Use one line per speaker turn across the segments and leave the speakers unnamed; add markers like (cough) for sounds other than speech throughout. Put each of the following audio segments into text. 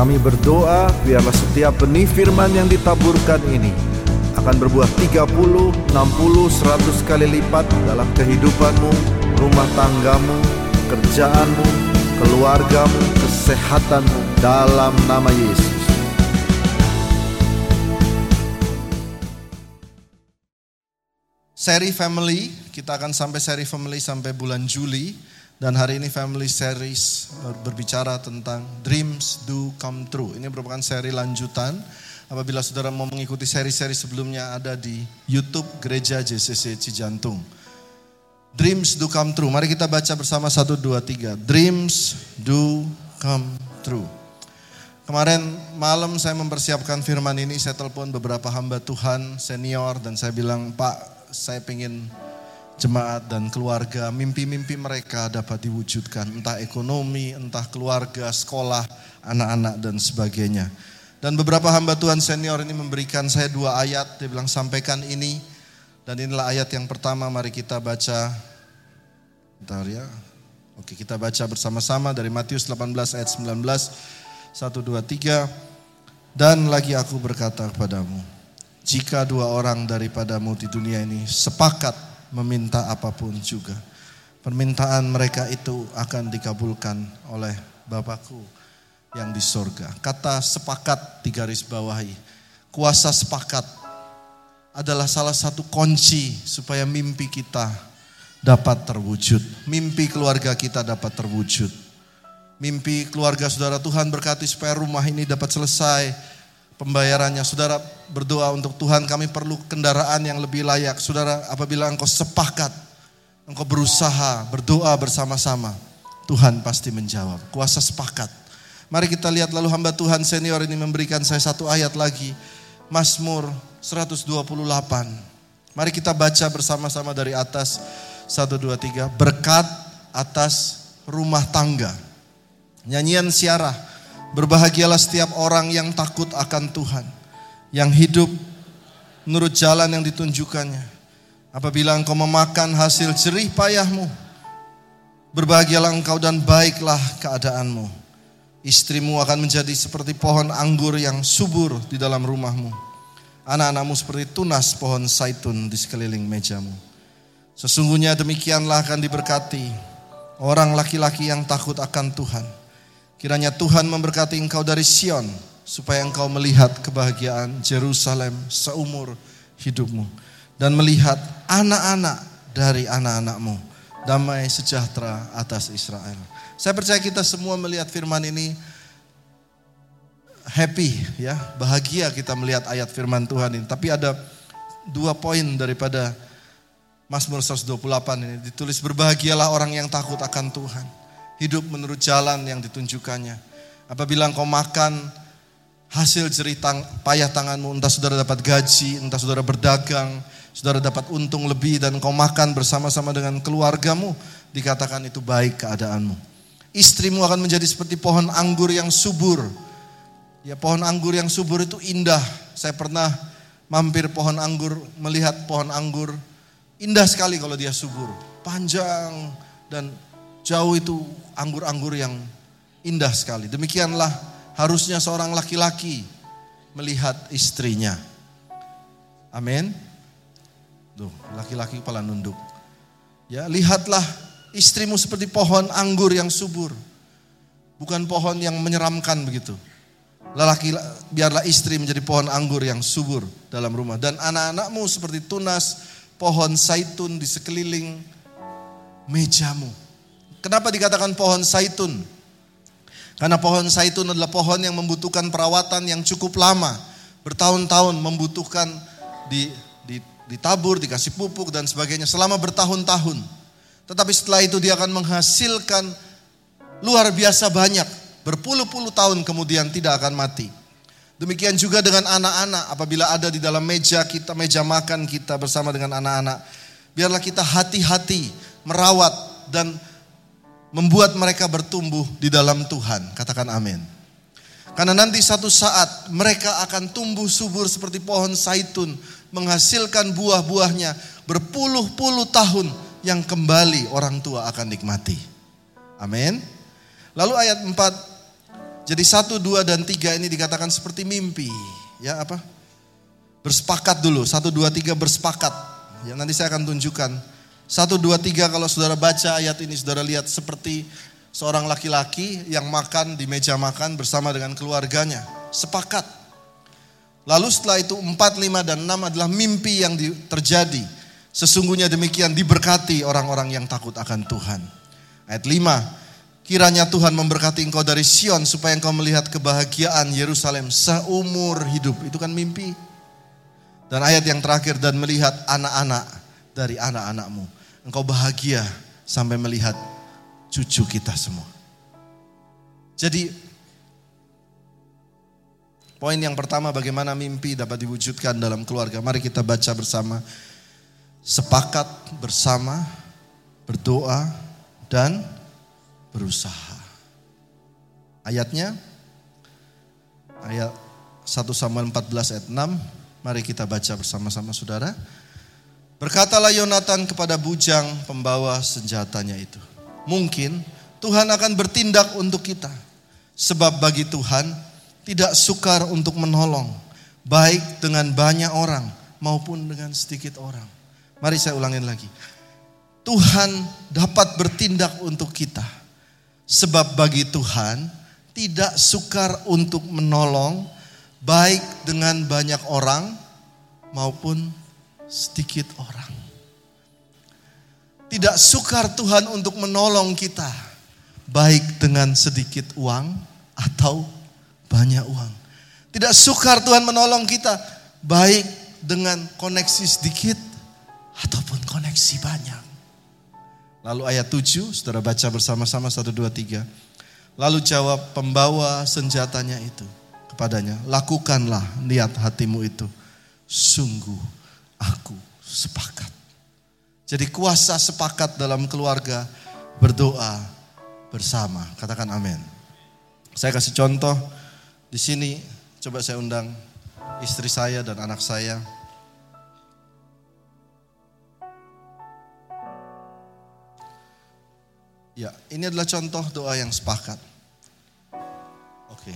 Kami berdoa biarlah setiap benih firman yang ditaburkan ini akan berbuah 30, 60, 100 kali lipat dalam kehidupanmu, rumah tanggamu, kerjaanmu, keluargamu, kesehatanmu dalam nama Yesus.
Seri Family, kita akan sampai seri Family sampai bulan Juli. Dan hari ini Family Series berbicara tentang Dreams Do Come True. Ini merupakan seri lanjutan. Apabila saudara mau mengikuti seri-seri sebelumnya ada di YouTube Gereja JCC Cijantung. Dreams do come true. Mari kita baca bersama satu dua tiga. Dreams do come true. Kemarin malam saya mempersiapkan firman ini, saya telepon beberapa hamba Tuhan senior dan saya bilang, Pak saya ingin jemaat dan keluarga, mimpi-mimpi mereka dapat diwujudkan. Entah ekonomi, entah keluarga, sekolah, anak-anak dan sebagainya. Dan beberapa hamba Tuhan senior ini memberikan saya dua ayat, dia bilang sampaikan ini. Dan inilah ayat yang pertama, mari kita baca. Bentar ya. Oke kita baca bersama-sama dari Matius 18 ayat 19. 1, 2, 3. Dan lagi aku berkata kepadamu, jika dua orang daripadamu di dunia ini sepakat meminta apa pun juga. Permintaan mereka itu akan dikabulkan oleh Bapakku yang di sorga. Kata sepakat di garis bawahi. Kuasa sepakat adalah salah satu kunci supaya mimpi kita dapat terwujud. Mimpi keluarga kita dapat terwujud. Mimpi keluarga saudara Tuhan berkati supaya rumah ini dapat selesai pembayarannya. Saudara berdoa untuk Tuhan kami perlu kendaraan yang lebih layak. Saudara apabila engkau sepakat, engkau berusaha, berdoa bersama-sama. Tuhan pasti menjawab. Kuasa sepakat. Mari kita lihat lalu hamba Tuhan senior ini memberikan saya satu ayat lagi. Mazmur 128. Mari kita baca bersama-sama dari atas. 1, 2, 3. Berkat atas rumah tangga. Nyanyian siarah. Berbahagialah setiap orang yang takut akan Tuhan. Yang hidup menurut jalan yang ditunjukkannya. Apabila engkau memakan hasil jerih payahmu. Berbahagialah engkau dan baiklah keadaanmu. Istrimu akan menjadi seperti pohon anggur yang subur di dalam rumahmu. Anak-anakmu seperti tunas pohon saitun di sekeliling mejamu. Sesungguhnya demikianlah akan diberkati orang laki-laki yang takut akan Tuhan. Kiranya Tuhan memberkati engkau dari Sion supaya engkau melihat kebahagiaan Jerusalem seumur hidupmu dan melihat anak-anak dari anak-anakmu damai sejahtera atas Israel. Saya percaya kita semua melihat firman ini happy ya, bahagia kita melihat ayat firman Tuhan ini. Tapi ada dua poin daripada Mazmur 128 ini ditulis berbahagialah orang yang takut akan Tuhan. Hidup menurut jalan yang ditunjukkannya. Apabila engkau makan hasil jerih tang, payah tanganmu, entah saudara dapat gaji, entah saudara berdagang, saudara dapat untung lebih dan engkau makan bersama-sama dengan keluargamu, dikatakan itu baik keadaanmu. Istrimu akan menjadi seperti pohon anggur yang subur. Ya pohon anggur yang subur itu indah. Saya pernah mampir pohon anggur, melihat pohon anggur. Indah sekali kalau dia subur. Panjang dan jauh itu anggur-anggur yang indah sekali. Demikianlah harusnya seorang laki-laki melihat istrinya. Amin. Tuh, laki-laki kepala nunduk. Ya, lihatlah istrimu seperti pohon anggur yang subur. Bukan pohon yang menyeramkan begitu. Lelaki biarlah istri menjadi pohon anggur yang subur dalam rumah dan anak-anakmu seperti tunas pohon saitun di sekeliling mejamu. Kenapa dikatakan pohon saitun? Karena pohon saitun adalah pohon yang membutuhkan perawatan yang cukup lama, bertahun-tahun membutuhkan di, di, ditabur, dikasih pupuk dan sebagainya selama bertahun-tahun. Tetapi setelah itu dia akan menghasilkan luar biasa banyak berpuluh-puluh tahun kemudian tidak akan mati. Demikian juga dengan anak-anak apabila ada di dalam meja kita, meja makan kita bersama dengan anak-anak. Biarlah kita hati-hati merawat dan membuat mereka bertumbuh di dalam Tuhan. Katakan amin. Karena nanti satu saat mereka akan tumbuh subur seperti pohon saitun. Menghasilkan buah-buahnya berpuluh-puluh tahun yang kembali orang tua akan nikmati. Amin. Lalu ayat 4, Jadi satu, dua, dan tiga ini dikatakan seperti mimpi. Ya apa? Bersepakat dulu. Satu, dua, tiga bersepakat. Ya nanti saya akan tunjukkan. Satu, dua, tiga kalau saudara baca ayat ini saudara lihat seperti seorang laki-laki yang makan di meja makan bersama dengan keluarganya. Sepakat. Lalu setelah itu empat, lima, dan enam adalah mimpi yang terjadi. Sesungguhnya demikian diberkati orang-orang yang takut akan Tuhan. Ayat lima, Kiranya Tuhan memberkati engkau dari Sion supaya engkau melihat kebahagiaan Yerusalem seumur hidup. Itu kan mimpi. Dan ayat yang terakhir dan melihat anak-anak dari anak-anakmu. Engkau bahagia sampai melihat cucu kita semua. Jadi poin yang pertama bagaimana mimpi dapat diwujudkan dalam keluarga. Mari kita baca bersama. Sepakat bersama, berdoa, dan berusaha. Ayatnya ayat 1 Samuel 14 ayat 6. Mari kita baca bersama-sama saudara. Berkatalah Yonatan kepada bujang pembawa senjatanya itu. Mungkin Tuhan akan bertindak untuk kita. Sebab bagi Tuhan tidak sukar untuk menolong. Baik dengan banyak orang maupun dengan sedikit orang. Mari saya ulangin lagi. Tuhan dapat bertindak untuk kita Sebab bagi Tuhan tidak sukar untuk menolong baik dengan banyak orang maupun sedikit orang. Tidak sukar Tuhan untuk menolong kita baik dengan sedikit uang atau banyak uang. Tidak sukar Tuhan menolong kita baik dengan koneksi sedikit ataupun koneksi banyak. Lalu ayat 7, saudara baca bersama-sama 1, 2, 3. Lalu jawab pembawa senjatanya itu kepadanya, lakukanlah niat hatimu itu. Sungguh aku sepakat. Jadi kuasa sepakat dalam keluarga berdoa bersama. Katakan amin. Saya kasih contoh di sini coba saya undang istri saya dan anak saya Ya, ini adalah contoh doa yang sepakat. Oke,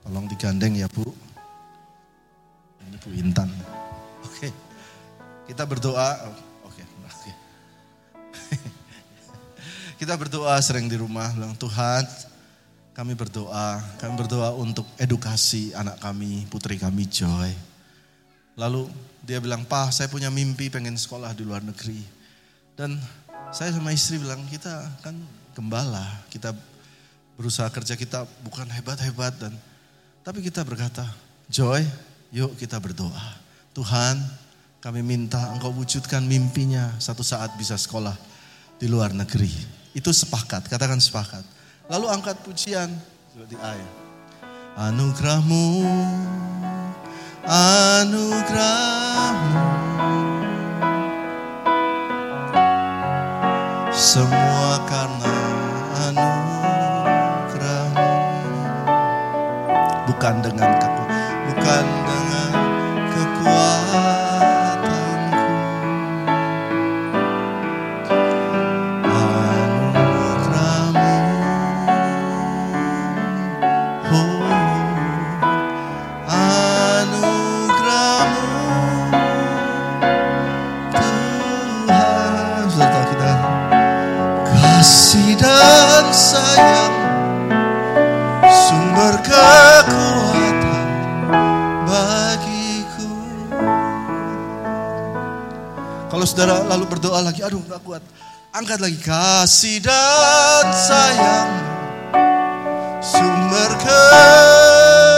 tolong digandeng ya Bu. Ini Bu Intan. Oke, kita berdoa. Oke, oke. kita berdoa sering di rumah, bilang Tuhan, kami berdoa, kami berdoa untuk edukasi anak kami, putri kami Joy. Lalu dia bilang, Pak, saya punya mimpi pengen sekolah di luar negeri. Dan saya sama istri bilang kita kan gembala, kita berusaha kerja kita bukan hebat-hebat dan tapi kita berkata, Joy, yuk kita berdoa. Tuhan, kami minta engkau wujudkan mimpinya satu saat bisa sekolah di luar negeri. Itu sepakat, katakan sepakat. Lalu angkat pujian di ayat. Anugerahmu, anugerahmu Semua karena anugerahmu Bukan dengan kekuatan Bukan dan sayang sumber kekuatan bagiku. Kalau saudara lalu berdoa lagi, aduh gak kuat. Angkat lagi kasih dan sayang sumber kekuatan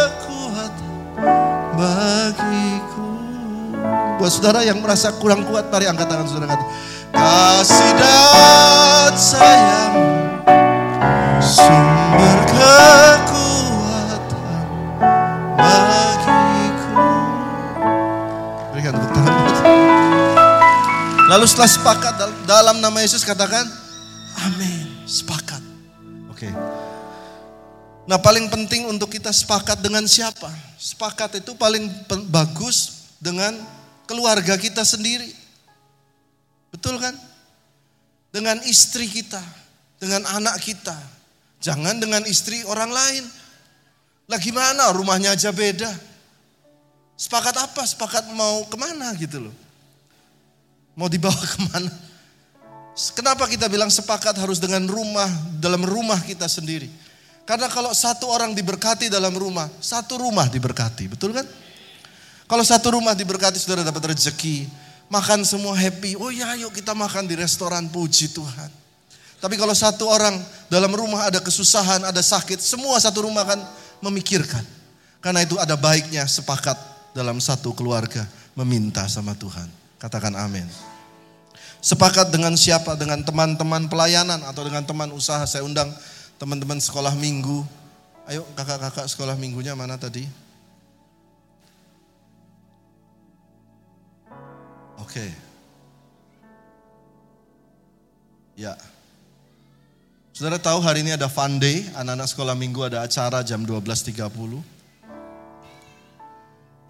bagiku. Buat saudara yang merasa kurang kuat, mari angkat tangan saudara kasih dan sayang Lalu setelah sepakat dalam nama Yesus katakan, amin, sepakat. Oke. Nah paling penting untuk kita sepakat dengan siapa? Sepakat itu paling bagus dengan keluarga kita sendiri. Betul kan? Dengan istri kita, dengan anak kita. Jangan dengan istri orang lain. Lah gimana rumahnya aja beda. Sepakat apa? Sepakat mau ke mana gitu loh. Mau dibawa (laughs) ke mana? Kenapa kita bilang sepakat harus dengan rumah, dalam rumah kita sendiri? Karena kalau satu orang diberkati dalam rumah, satu rumah diberkati, betul kan? Kalau satu rumah diberkati, saudara dapat rezeki, makan semua happy. Oh ya, yuk kita makan di restoran, puji Tuhan. Tapi kalau satu orang dalam rumah ada kesusahan, ada sakit, semua satu rumah kan memikirkan. Karena itu ada baiknya sepakat dalam satu keluarga meminta sama Tuhan. Katakan amin. Sepakat dengan siapa? Dengan teman-teman pelayanan atau dengan teman usaha. Saya undang teman-teman sekolah minggu. Ayo kakak-kakak sekolah minggunya mana tadi? Oke. Ya. Saudara tahu hari ini ada fun day, anak-anak sekolah minggu ada acara jam 12.30.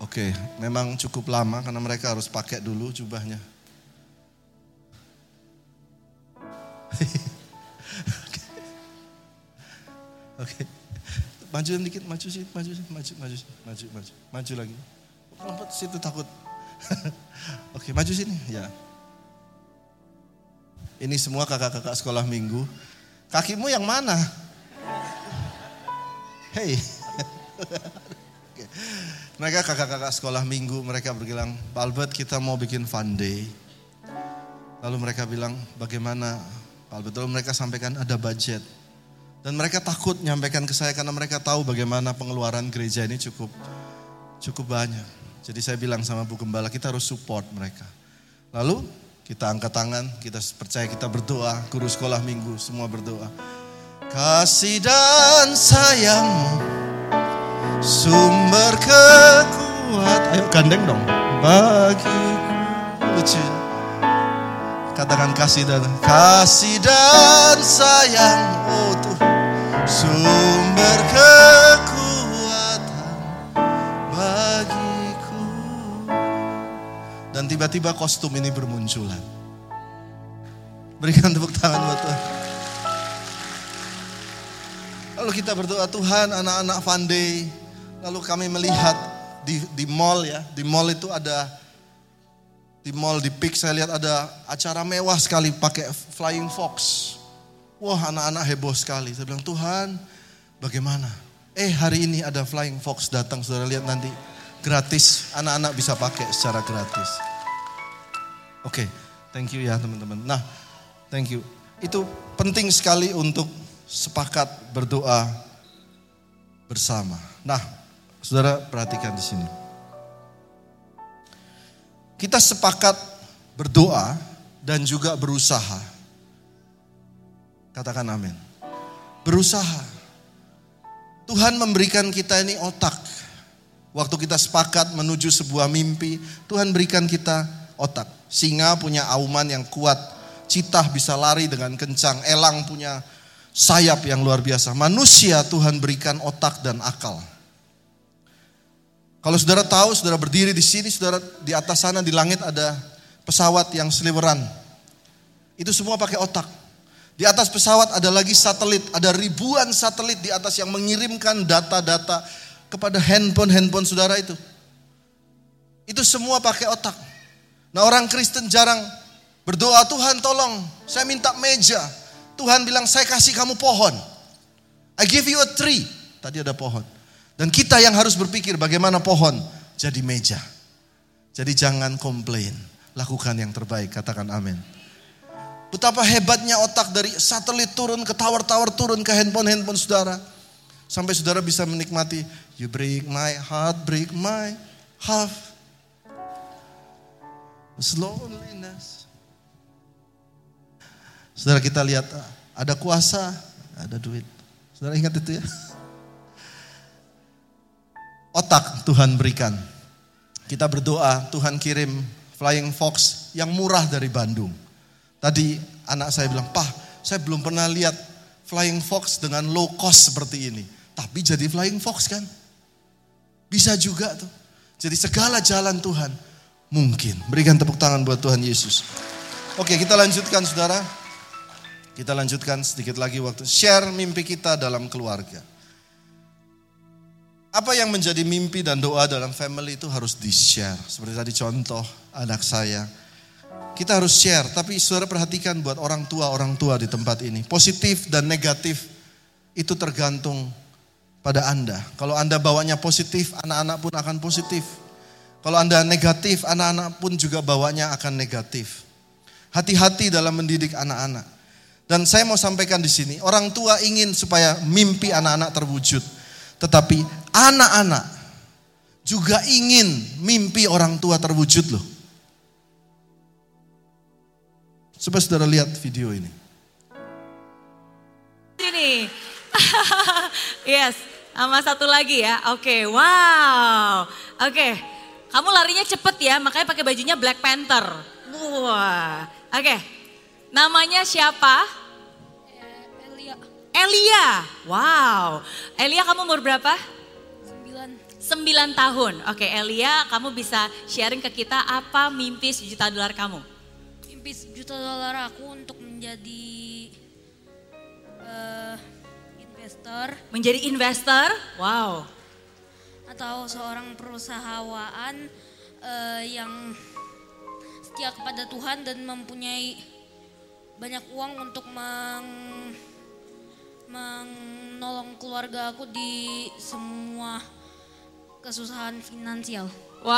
Oke, memang cukup lama karena mereka harus pakai dulu jubahnya. (laughs) Oke. Maju sedikit, maju sih, maju sih, maju, maju, maju, maju, maju lagi. Lompat situ takut. (laughs) Oke, maju sini, ya. Ini semua kakak-kakak sekolah minggu Kakimu yang mana? Hei. (laughs) mereka kakak-kakak sekolah minggu, mereka berbilang, Pak Albert kita mau bikin fun day. Lalu mereka bilang, bagaimana Pak Albert? Lalu mereka sampaikan ada budget. Dan mereka takut nyampaikan ke saya karena mereka tahu bagaimana pengeluaran gereja ini cukup cukup banyak. Jadi saya bilang sama Bu Gembala, kita harus support mereka. Lalu kita angkat tangan, kita percaya kita berdoa, guru sekolah minggu semua berdoa. Kasih dan sayangmu sumber kekuatan. Ayo gandeng dong. Bagiku lucu. Katakan kasih dan kasih dan sayang. Oh tuh sumber kekuatan bagiku. Dan tiba-tiba kostum ini bermunculan. Berikan tepuk tangan buat Tuhan. Lalu kita berdoa Tuhan anak-anak Fande. Lalu kami melihat di, di mall ya. Di mall itu ada di mall di Pik saya lihat ada acara mewah sekali pakai Flying Fox. Wah anak-anak heboh sekali. Saya bilang Tuhan bagaimana? Eh hari ini ada Flying Fox datang saudara lihat nanti gratis. Anak-anak bisa pakai secara gratis. Oke, okay, thank you ya teman-teman. Nah, thank you. Itu penting sekali untuk sepakat berdoa bersama. Nah, saudara perhatikan di sini. Kita sepakat berdoa dan juga berusaha. Katakan amin. Berusaha. Tuhan memberikan kita ini otak. Waktu kita sepakat menuju sebuah mimpi, Tuhan berikan kita otak. Singa punya auman yang kuat. Citah bisa lari dengan kencang. Elang punya sayap yang luar biasa. Manusia Tuhan berikan otak dan akal. Kalau saudara tahu, saudara berdiri di sini, saudara di atas sana di langit ada pesawat yang seliweran. Itu semua pakai otak. Di atas pesawat ada lagi satelit, ada ribuan satelit di atas yang mengirimkan data-data kepada handphone-handphone saudara itu. Itu semua pakai otak. Nah orang Kristen jarang berdoa, Tuhan tolong saya minta meja. Tuhan bilang saya kasih kamu pohon. I give you a tree. Tadi ada pohon. Dan kita yang harus berpikir bagaimana pohon jadi meja. Jadi jangan komplain. Lakukan yang terbaik. Katakan amin. Betapa hebatnya otak dari satelit turun ke tower-tower turun ke handphone-handphone saudara. Sampai saudara bisa menikmati. You break my heart, break my heart. Loneliness. Saudara kita lihat ada kuasa, ada duit. Saudara ingat itu ya? Otak Tuhan berikan. Kita berdoa, Tuhan kirim Flying Fox yang murah dari Bandung. Tadi anak saya bilang, Pak, saya belum pernah lihat Flying Fox dengan low cost seperti ini. Tapi jadi Flying Fox kan? Bisa juga tuh. Jadi segala jalan Tuhan mungkin. Berikan tepuk tangan buat Tuhan Yesus. Oke, kita lanjutkan saudara. Kita lanjutkan sedikit lagi waktu. Share mimpi kita dalam keluarga. Apa yang menjadi mimpi dan doa dalam family itu harus di-share. Seperti tadi contoh anak saya. Kita harus share, tapi saudara perhatikan buat orang tua-orang tua di tempat ini. Positif dan negatif itu tergantung pada Anda. Kalau Anda bawanya positif, anak-anak pun akan positif. Kalau Anda negatif, anak-anak pun juga bawanya akan negatif. Hati-hati dalam mendidik anak-anak. Dan saya mau sampaikan di sini, orang tua ingin supaya mimpi anak-anak terwujud. Tetapi anak-anak juga ingin mimpi orang tua terwujud loh. Coba saudara lihat video ini.
Ini. (laughs) yes, sama satu lagi ya. Oke, okay. wow. Oke, okay. kamu larinya cepet ya, makanya pakai bajunya Black Panther. Wah, oke. Okay. Namanya siapa?
Elia.
Elia. Wow. Elia kamu umur berapa?
Sembilan.
Sembilan tahun. Oke, Elia, kamu bisa sharing ke kita apa mimpi sejuta dolar kamu?
mimpi sejuta dolar aku untuk menjadi uh, investor.
Menjadi investor? Wow.
Atau seorang perusahaan uh, yang setia kepada Tuhan dan mempunyai banyak uang untuk meng, menolong keluarga aku di semua kesusahan finansial.
Wow.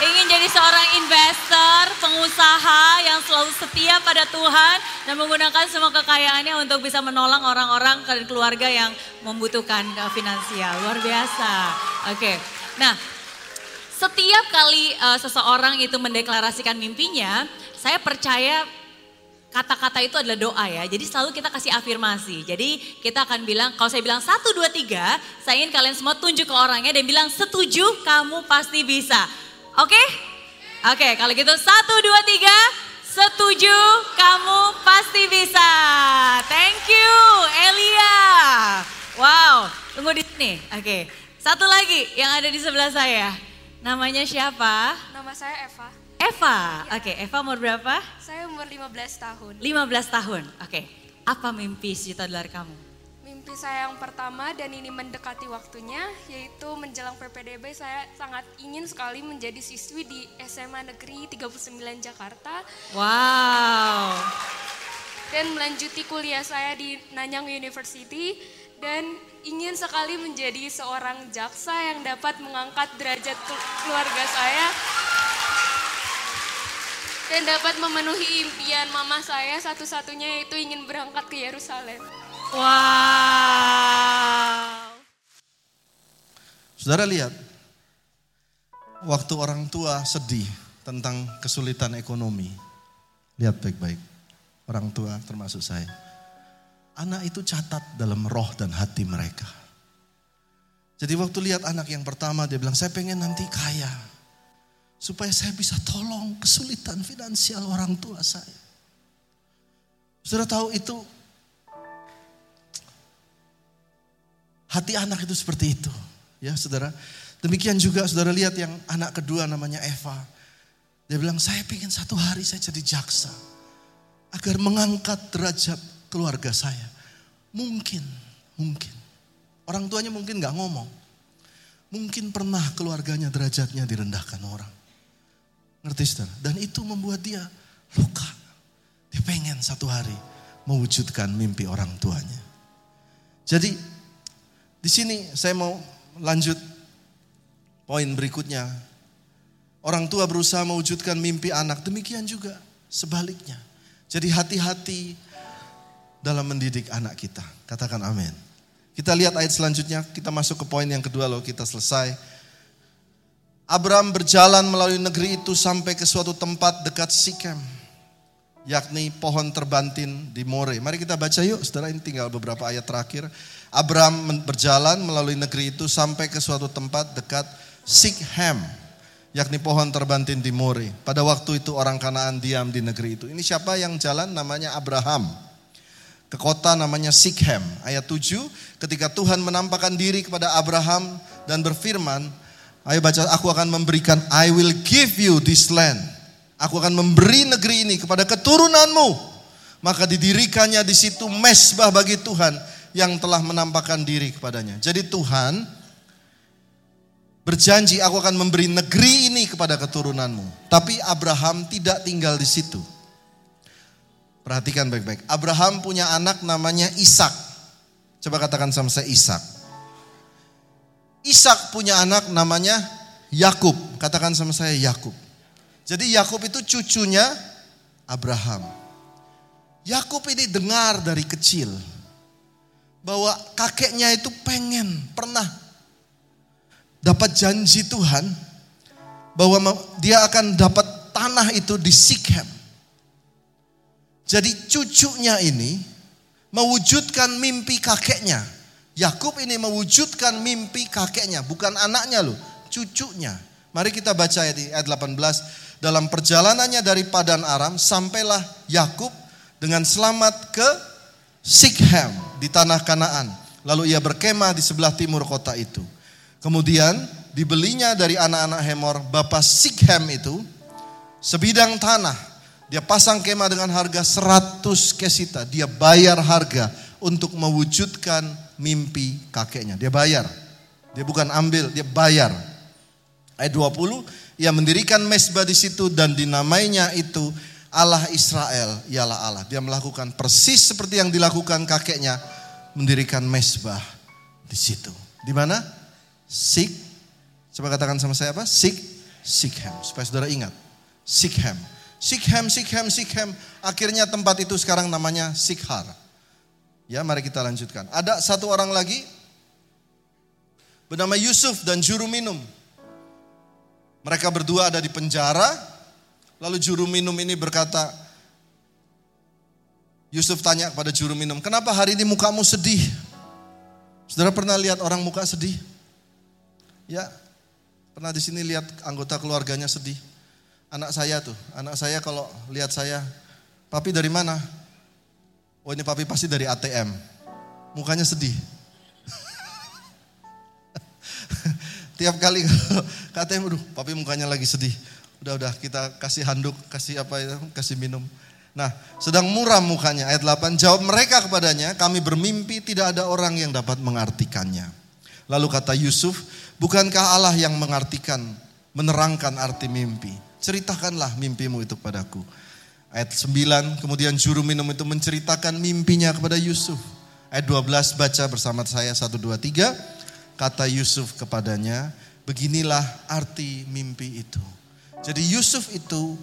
Ingin jadi seorang investor, pengusaha yang selalu setia pada Tuhan dan menggunakan semua kekayaannya untuk bisa menolong orang-orang dan keluarga yang membutuhkan uh, finansial. Luar biasa. Oke. Okay. Nah, setiap kali uh, seseorang itu mendeklarasikan mimpinya, saya percaya kata-kata itu adalah doa ya. Jadi selalu kita kasih afirmasi. Jadi kita akan bilang, kalau saya bilang satu, dua, tiga, saya ingin kalian semua tunjuk ke orangnya dan bilang setuju kamu pasti bisa. Oke? Okay? Oke, okay, kalau gitu satu, dua, tiga, setuju kamu pasti bisa. Thank you Elia. Wow, tunggu di sini. Oke, okay. satu lagi yang ada di sebelah saya. Namanya siapa?
Nama saya Eva.
Eva, ya. oke. Okay. Eva umur berapa?
Saya umur 15 tahun.
15 tahun, oke. Okay. Apa mimpi sejuta dolar kamu?
Mimpi saya yang pertama dan ini mendekati waktunya, yaitu menjelang PPDB saya sangat ingin sekali menjadi siswi di SMA Negeri 39 Jakarta.
Wow.
Dan melanjuti kuliah saya di Nanyang University dan ingin sekali menjadi seorang jaksa yang dapat mengangkat derajat keluarga saya dan dapat memenuhi impian mama saya satu-satunya yaitu ingin berangkat ke Yerusalem.
Wow.
Saudara lihat, waktu orang tua sedih tentang kesulitan ekonomi, lihat baik-baik, orang tua termasuk saya. Anak itu catat dalam roh dan hati mereka. Jadi waktu lihat anak yang pertama dia bilang, saya pengen nanti kaya supaya saya bisa tolong kesulitan finansial orang tua saya. Saudara tahu itu hati anak itu seperti itu, ya saudara. Demikian juga saudara lihat yang anak kedua namanya Eva. Dia bilang saya ingin satu hari saya jadi jaksa agar mengangkat derajat keluarga saya. Mungkin, mungkin. Orang tuanya mungkin nggak ngomong. Mungkin pernah keluarganya derajatnya direndahkan orang. Ngerti saudara? Dan itu membuat dia luka. Dia pengen satu hari mewujudkan mimpi orang tuanya. Jadi di sini saya mau lanjut poin berikutnya. Orang tua berusaha mewujudkan mimpi anak, demikian juga sebaliknya. Jadi hati-hati dalam mendidik anak kita. Katakan amin. Kita lihat ayat selanjutnya, kita masuk ke poin yang kedua loh, kita selesai. Abraham berjalan melalui negeri itu sampai ke suatu tempat dekat Sikem. Yakni pohon terbantin di More. Mari kita baca yuk, setelah ini tinggal beberapa ayat terakhir. Abraham berjalan melalui negeri itu sampai ke suatu tempat dekat Sikhem. Yakni pohon terbantin di More. Pada waktu itu orang Kanaan diam di negeri itu. Ini siapa yang jalan? Namanya Abraham. Ke kota namanya Sikhem. Ayat 7, ketika Tuhan menampakkan diri kepada Abraham dan berfirman, Ayo baca, aku akan memberikan, I will give you this land. Aku akan memberi negeri ini kepada keturunanmu. Maka didirikannya di situ mesbah bagi Tuhan yang telah menampakkan diri kepadanya. Jadi Tuhan berjanji aku akan memberi negeri ini kepada keturunanmu. Tapi Abraham tidak tinggal di situ. Perhatikan baik-baik. Abraham punya anak namanya Ishak. Coba katakan sama saya Ishak. Ishak punya anak namanya Yakub. Katakan sama saya Yakub. Jadi Yakub itu cucunya Abraham. Yakub ini dengar dari kecil bahwa kakeknya itu pengen pernah dapat janji Tuhan bahwa dia akan dapat tanah itu di Sikhem. Jadi cucunya ini mewujudkan mimpi kakeknya. Yakub ini mewujudkan mimpi kakeknya, bukan anaknya loh, cucunya. Mari kita baca ayat 18. Dalam perjalanannya dari Padan Aram sampailah Yakub dengan selamat ke Sikhem di tanah Kanaan. Lalu ia berkemah di sebelah timur kota itu. Kemudian dibelinya dari anak-anak Hemor, bapak Sikhem itu, sebidang tanah. Dia pasang kemah dengan harga 100 kesita. Dia bayar harga untuk mewujudkan mimpi kakeknya. Dia bayar. Dia bukan ambil, dia bayar. Ayat 20, ia mendirikan mesbah di situ dan dinamainya itu Allah Israel ialah Allah. Dia melakukan persis seperti yang dilakukan kakeknya, mendirikan mesbah di situ. Di mana? Sik. Coba katakan sama saya apa? Sik. Sikhem. Supaya saudara ingat. Sikhem. Sikhem, Sikhem, Sikhem. Akhirnya tempat itu sekarang namanya Sikhar. Ya mari kita lanjutkan. Ada satu orang lagi. Bernama Yusuf dan juru minum. Mereka berdua ada di penjara. Lalu juru minum ini berkata, Yusuf tanya kepada juru minum, kenapa hari ini mukamu sedih? Saudara pernah lihat orang muka sedih? Ya, pernah di sini lihat anggota keluarganya sedih. Anak saya tuh, anak saya kalau lihat saya, papi dari mana? Oh ini papi pasti dari ATM. Mukanya sedih. (laughs) Tiap kali ke ATM, aduh papi mukanya lagi sedih. Udah udah kita kasih handuk, kasih apa ya, kasih minum. Nah, sedang muram mukanya. Ayat 8, jawab mereka kepadanya, kami bermimpi tidak ada orang yang dapat mengartikannya. Lalu kata Yusuf, Bukankah Allah yang mengartikan, menerangkan arti mimpi? Ceritakanlah mimpimu itu padaku. Ayat 9, kemudian juru minum itu menceritakan mimpinya kepada Yusuf. Ayat 12 baca bersama saya 1, 2, 3. Kata Yusuf kepadanya, beginilah arti mimpi itu. Jadi Yusuf itu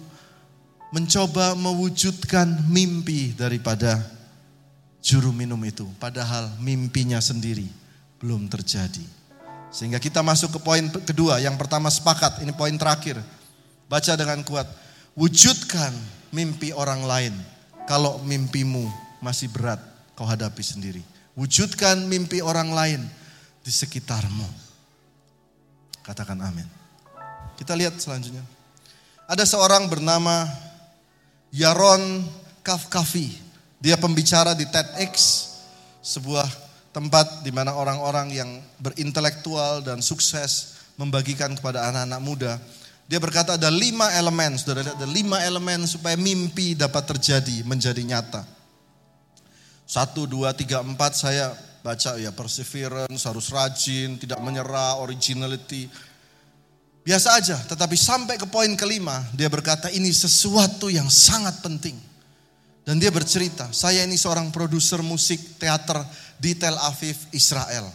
mencoba mewujudkan mimpi daripada juru minum itu. Padahal mimpinya sendiri belum terjadi. Sehingga kita masuk ke poin kedua. Yang pertama sepakat, ini poin terakhir. Baca dengan kuat. Wujudkan mimpi orang lain. Kalau mimpimu masih berat, kau hadapi sendiri. Wujudkan mimpi orang lain di sekitarmu. Katakan amin. Kita lihat selanjutnya. Ada seorang bernama Yaron Kafkafi. Dia pembicara di TEDx, sebuah tempat di mana orang-orang yang berintelektual dan sukses membagikan kepada anak-anak muda. Dia berkata ada lima elemen, sudah ada lima elemen supaya mimpi dapat terjadi, menjadi nyata. Satu, dua, tiga, empat saya baca ya perseverance, harus rajin, tidak menyerah, originality. Biasa aja, tetapi sampai ke poin kelima, dia berkata ini sesuatu yang sangat penting. Dan dia bercerita, saya ini seorang produser musik teater di Tel Aviv, Israel.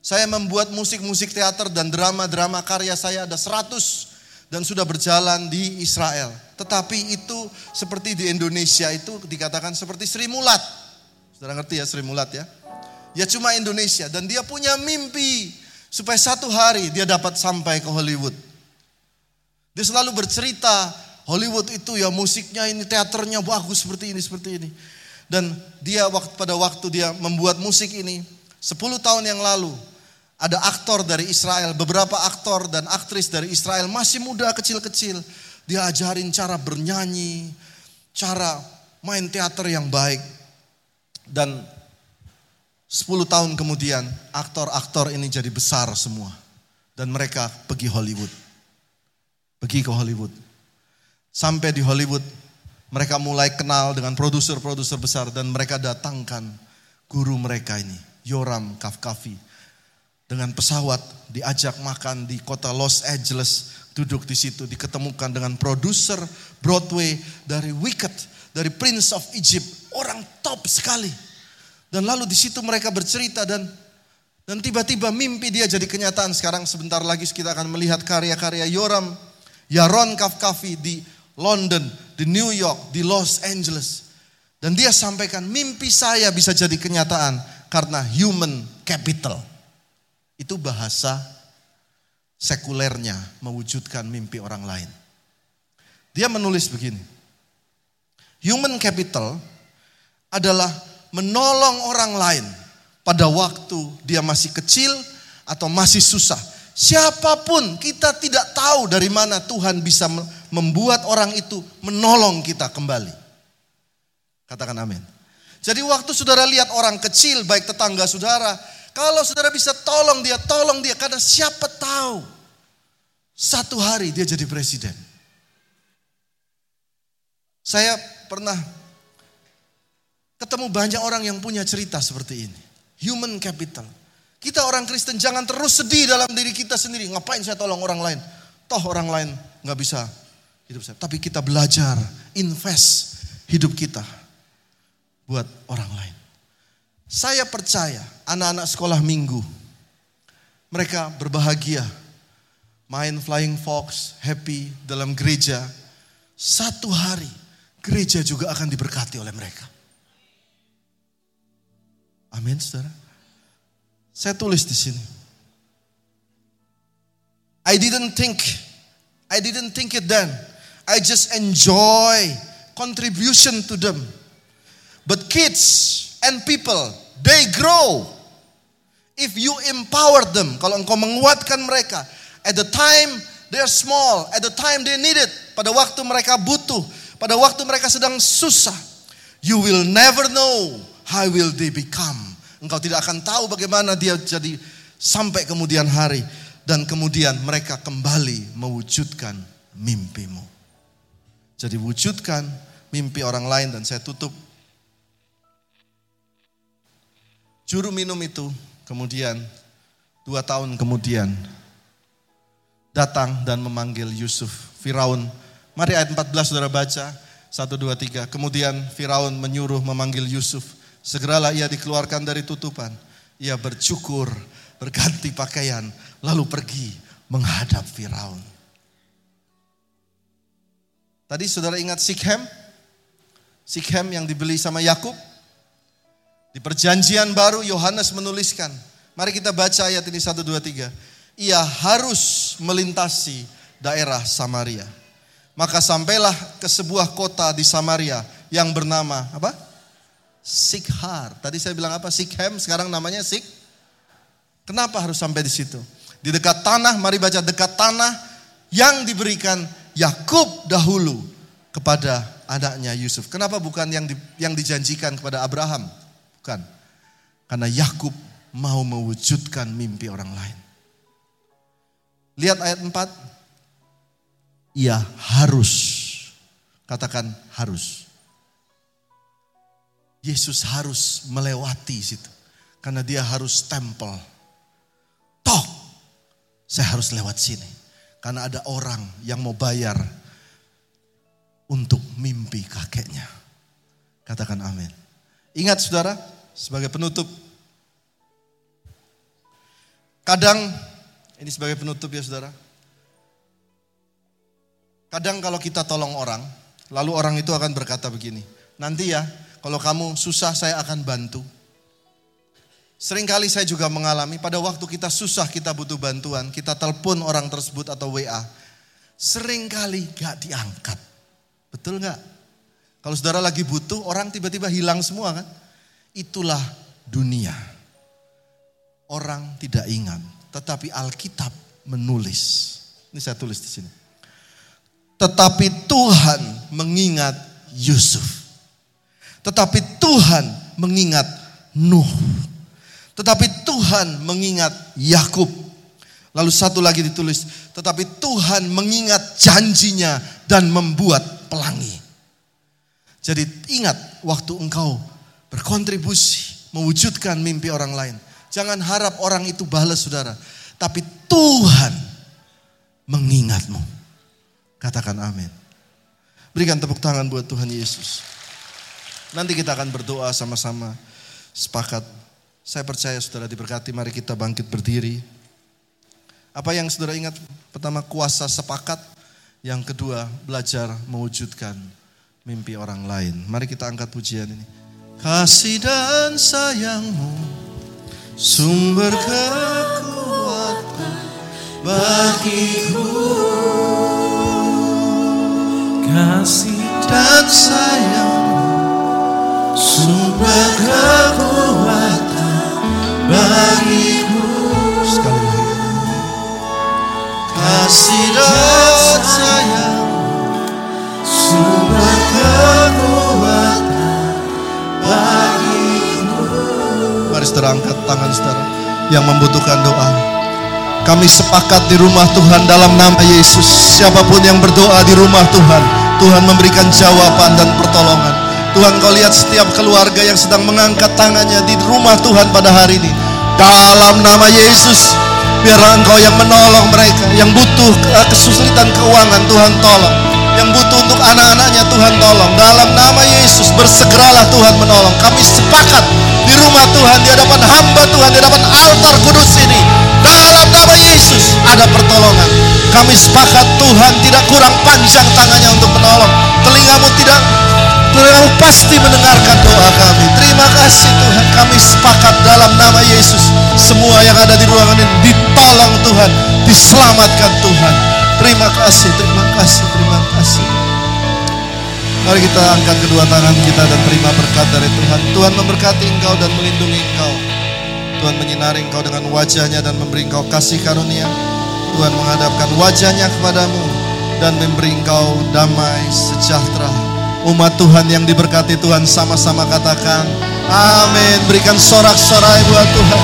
Saya membuat musik-musik teater dan drama-drama karya saya ada 100 dan sudah berjalan di Israel. Tetapi itu seperti di Indonesia itu dikatakan seperti Sri Mulat. Sudah ngerti ya Sri Mulat ya? Ya cuma Indonesia dan dia punya mimpi supaya satu hari dia dapat sampai ke Hollywood. Dia selalu bercerita Hollywood itu ya musiknya ini teaternya bagus seperti ini seperti ini. Dan dia waktu pada waktu dia membuat musik ini 10 tahun yang lalu ada aktor dari Israel, beberapa aktor dan aktris dari Israel masih muda kecil-kecil. Dia ajarin cara bernyanyi, cara main teater yang baik. Dan 10 tahun kemudian aktor-aktor ini jadi besar semua. Dan mereka pergi Hollywood. Pergi ke Hollywood. Sampai di Hollywood mereka mulai kenal dengan produser-produser besar dan mereka datangkan guru mereka ini, Yoram Kafkafi. Dengan pesawat diajak makan di kota Los Angeles, duduk di situ diketemukan dengan produser Broadway dari Wicked, dari Prince of Egypt, orang top sekali. Dan lalu di situ mereka bercerita dan dan tiba-tiba mimpi dia jadi kenyataan. Sekarang sebentar lagi kita akan melihat karya-karya Yoram Yaron Kafkafi di London, di New York, di Los Angeles. Dan dia sampaikan mimpi saya bisa jadi kenyataan karena human capital. Itu bahasa sekulernya mewujudkan mimpi orang lain. Dia menulis begini. Human capital adalah menolong orang lain pada waktu dia masih kecil atau masih susah. Siapa pun kita tidak tahu dari mana Tuhan bisa membuat orang itu menolong kita kembali. Katakan amin. Jadi waktu saudara lihat orang kecil baik tetangga saudara kalau saudara bisa tolong dia, tolong dia. Karena siapa tahu satu hari dia jadi presiden. Saya pernah ketemu banyak orang yang punya cerita seperti ini. Human capital. Kita orang Kristen jangan terus sedih dalam diri kita sendiri. Ngapain saya tolong orang lain? Toh orang lain nggak bisa hidup saya. Tapi kita belajar, invest hidup kita buat orang lain. Saya percaya anak-anak sekolah minggu, mereka berbahagia, main flying fox, happy dalam gereja. Satu hari gereja juga akan diberkati oleh mereka. Amin, saudara. Saya tulis di sini. I didn't think, I didn't think it then. I just enjoy contribution to them. But kids and people, they grow. If you empower them, kalau engkau menguatkan mereka, at the time they're small, at the time they need it, pada waktu mereka butuh, pada waktu mereka sedang susah, you will never know how will they become. Engkau tidak akan tahu bagaimana dia jadi sampai kemudian hari dan kemudian mereka kembali mewujudkan mimpimu. Jadi wujudkan mimpi orang lain dan saya tutup Juru minum itu kemudian dua tahun kemudian datang dan memanggil Yusuf. Firaun, mari ayat 14 saudara baca. Satu, dua, tiga. Kemudian Firaun menyuruh memanggil Yusuf. Segeralah ia dikeluarkan dari tutupan. Ia bercukur, berganti pakaian, lalu pergi menghadap Firaun. Tadi saudara ingat Sikhem? Sikhem yang dibeli sama Yakub? Di perjanjian baru Yohanes menuliskan. Mari kita baca ayat ini 1, 2, 3. Ia harus melintasi daerah Samaria. Maka sampailah ke sebuah kota di Samaria yang bernama apa? Sikhar. Tadi saya bilang apa? Sikhem, sekarang namanya Sik. Kenapa harus sampai di situ? Di dekat tanah, mari baca dekat tanah yang diberikan Yakub dahulu kepada anaknya Yusuf. Kenapa bukan yang di, yang dijanjikan kepada Abraham? Bukan. Karena Yakub mau mewujudkan mimpi orang lain. Lihat ayat 4. Ia harus. Katakan harus. Yesus harus melewati situ. Karena dia harus tempel. Toh, saya harus lewat sini. Karena ada orang yang mau bayar untuk mimpi kakeknya. Katakan amin. Ingat saudara, sebagai penutup. Kadang, ini sebagai penutup ya saudara. Kadang kalau kita tolong orang, lalu orang itu akan berkata begini. Nanti ya, kalau kamu susah saya akan bantu. Seringkali saya juga mengalami pada waktu kita susah kita butuh bantuan, kita telepon orang tersebut atau WA. Seringkali gak diangkat. Betul gak? Kalau saudara lagi butuh, orang tiba-tiba hilang semua kan? Itulah dunia. Orang tidak ingat, tetapi Alkitab menulis. Ini saya tulis di sini. Tetapi Tuhan mengingat Yusuf. Tetapi Tuhan mengingat Nuh. Tetapi Tuhan mengingat Yakub. Lalu satu lagi ditulis, tetapi Tuhan mengingat janjinya dan membuat pelangi. Jadi ingat waktu engkau berkontribusi, mewujudkan mimpi orang lain. Jangan harap orang itu balas saudara. Tapi Tuhan mengingatmu. Katakan amin. Berikan tepuk tangan buat Tuhan Yesus. Nanti kita akan berdoa sama-sama. Sepakat. Saya percaya saudara diberkati. Mari kita bangkit berdiri. Apa yang saudara ingat? Pertama kuasa sepakat. Yang kedua belajar mewujudkan mimpi orang lain. Mari kita angkat pujian ini. Kasih dan sayangmu sumber kekuatan bagiku. Kasih dan sayang sumber kekuatan bagiku. Kasih dan saudara angkat tangan saudara yang membutuhkan doa kami sepakat di rumah Tuhan dalam nama Yesus. Siapa pun yang berdoa di rumah Tuhan, Tuhan memberikan jawaban dan pertolongan. Tuhan kau lihat setiap keluarga yang sedang mengangkat tangannya di rumah Tuhan pada hari ini. Dalam nama Yesus, biarlah engkau yang menolong mereka. Yang butuh kesulitan keuangan, Tuhan tolong. Yang butuh untuk anak-anaknya, Tuhan tolong. Dalam nama Yesus, bersegeralah Tuhan menolong. Kami sepakat di rumah Tuhan, di hadapan hamba Tuhan, di hadapan altar kudus ini dalam nama Yesus ada pertolongan. Kami sepakat Tuhan tidak kurang panjang tangannya untuk menolong. Telingamu tidak Telingamu pasti mendengarkan doa kami. Terima kasih Tuhan. Kami sepakat dalam nama Yesus. Semua yang ada di ruangan ini ditolong Tuhan. Diselamatkan Tuhan. Terima kasih, terima kasih, terima kasih. Mari kita angkat kedua tangan kita dan terima berkat dari Tuhan. Tuhan memberkati engkau dan melindungi engkau. Tuhan menyinari engkau dengan wajahnya dan memberi engkau kasih karunia. Tuhan menghadapkan wajahnya kepadamu dan memberi engkau damai sejahtera. Umat Tuhan yang diberkati Tuhan sama-sama katakan amin. Berikan sorak-sorai buat Tuhan.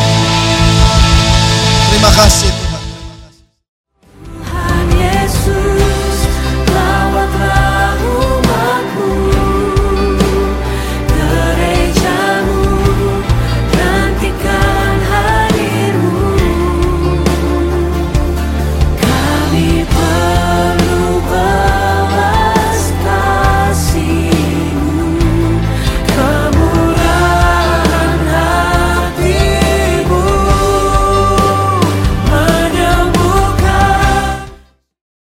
Terima kasih.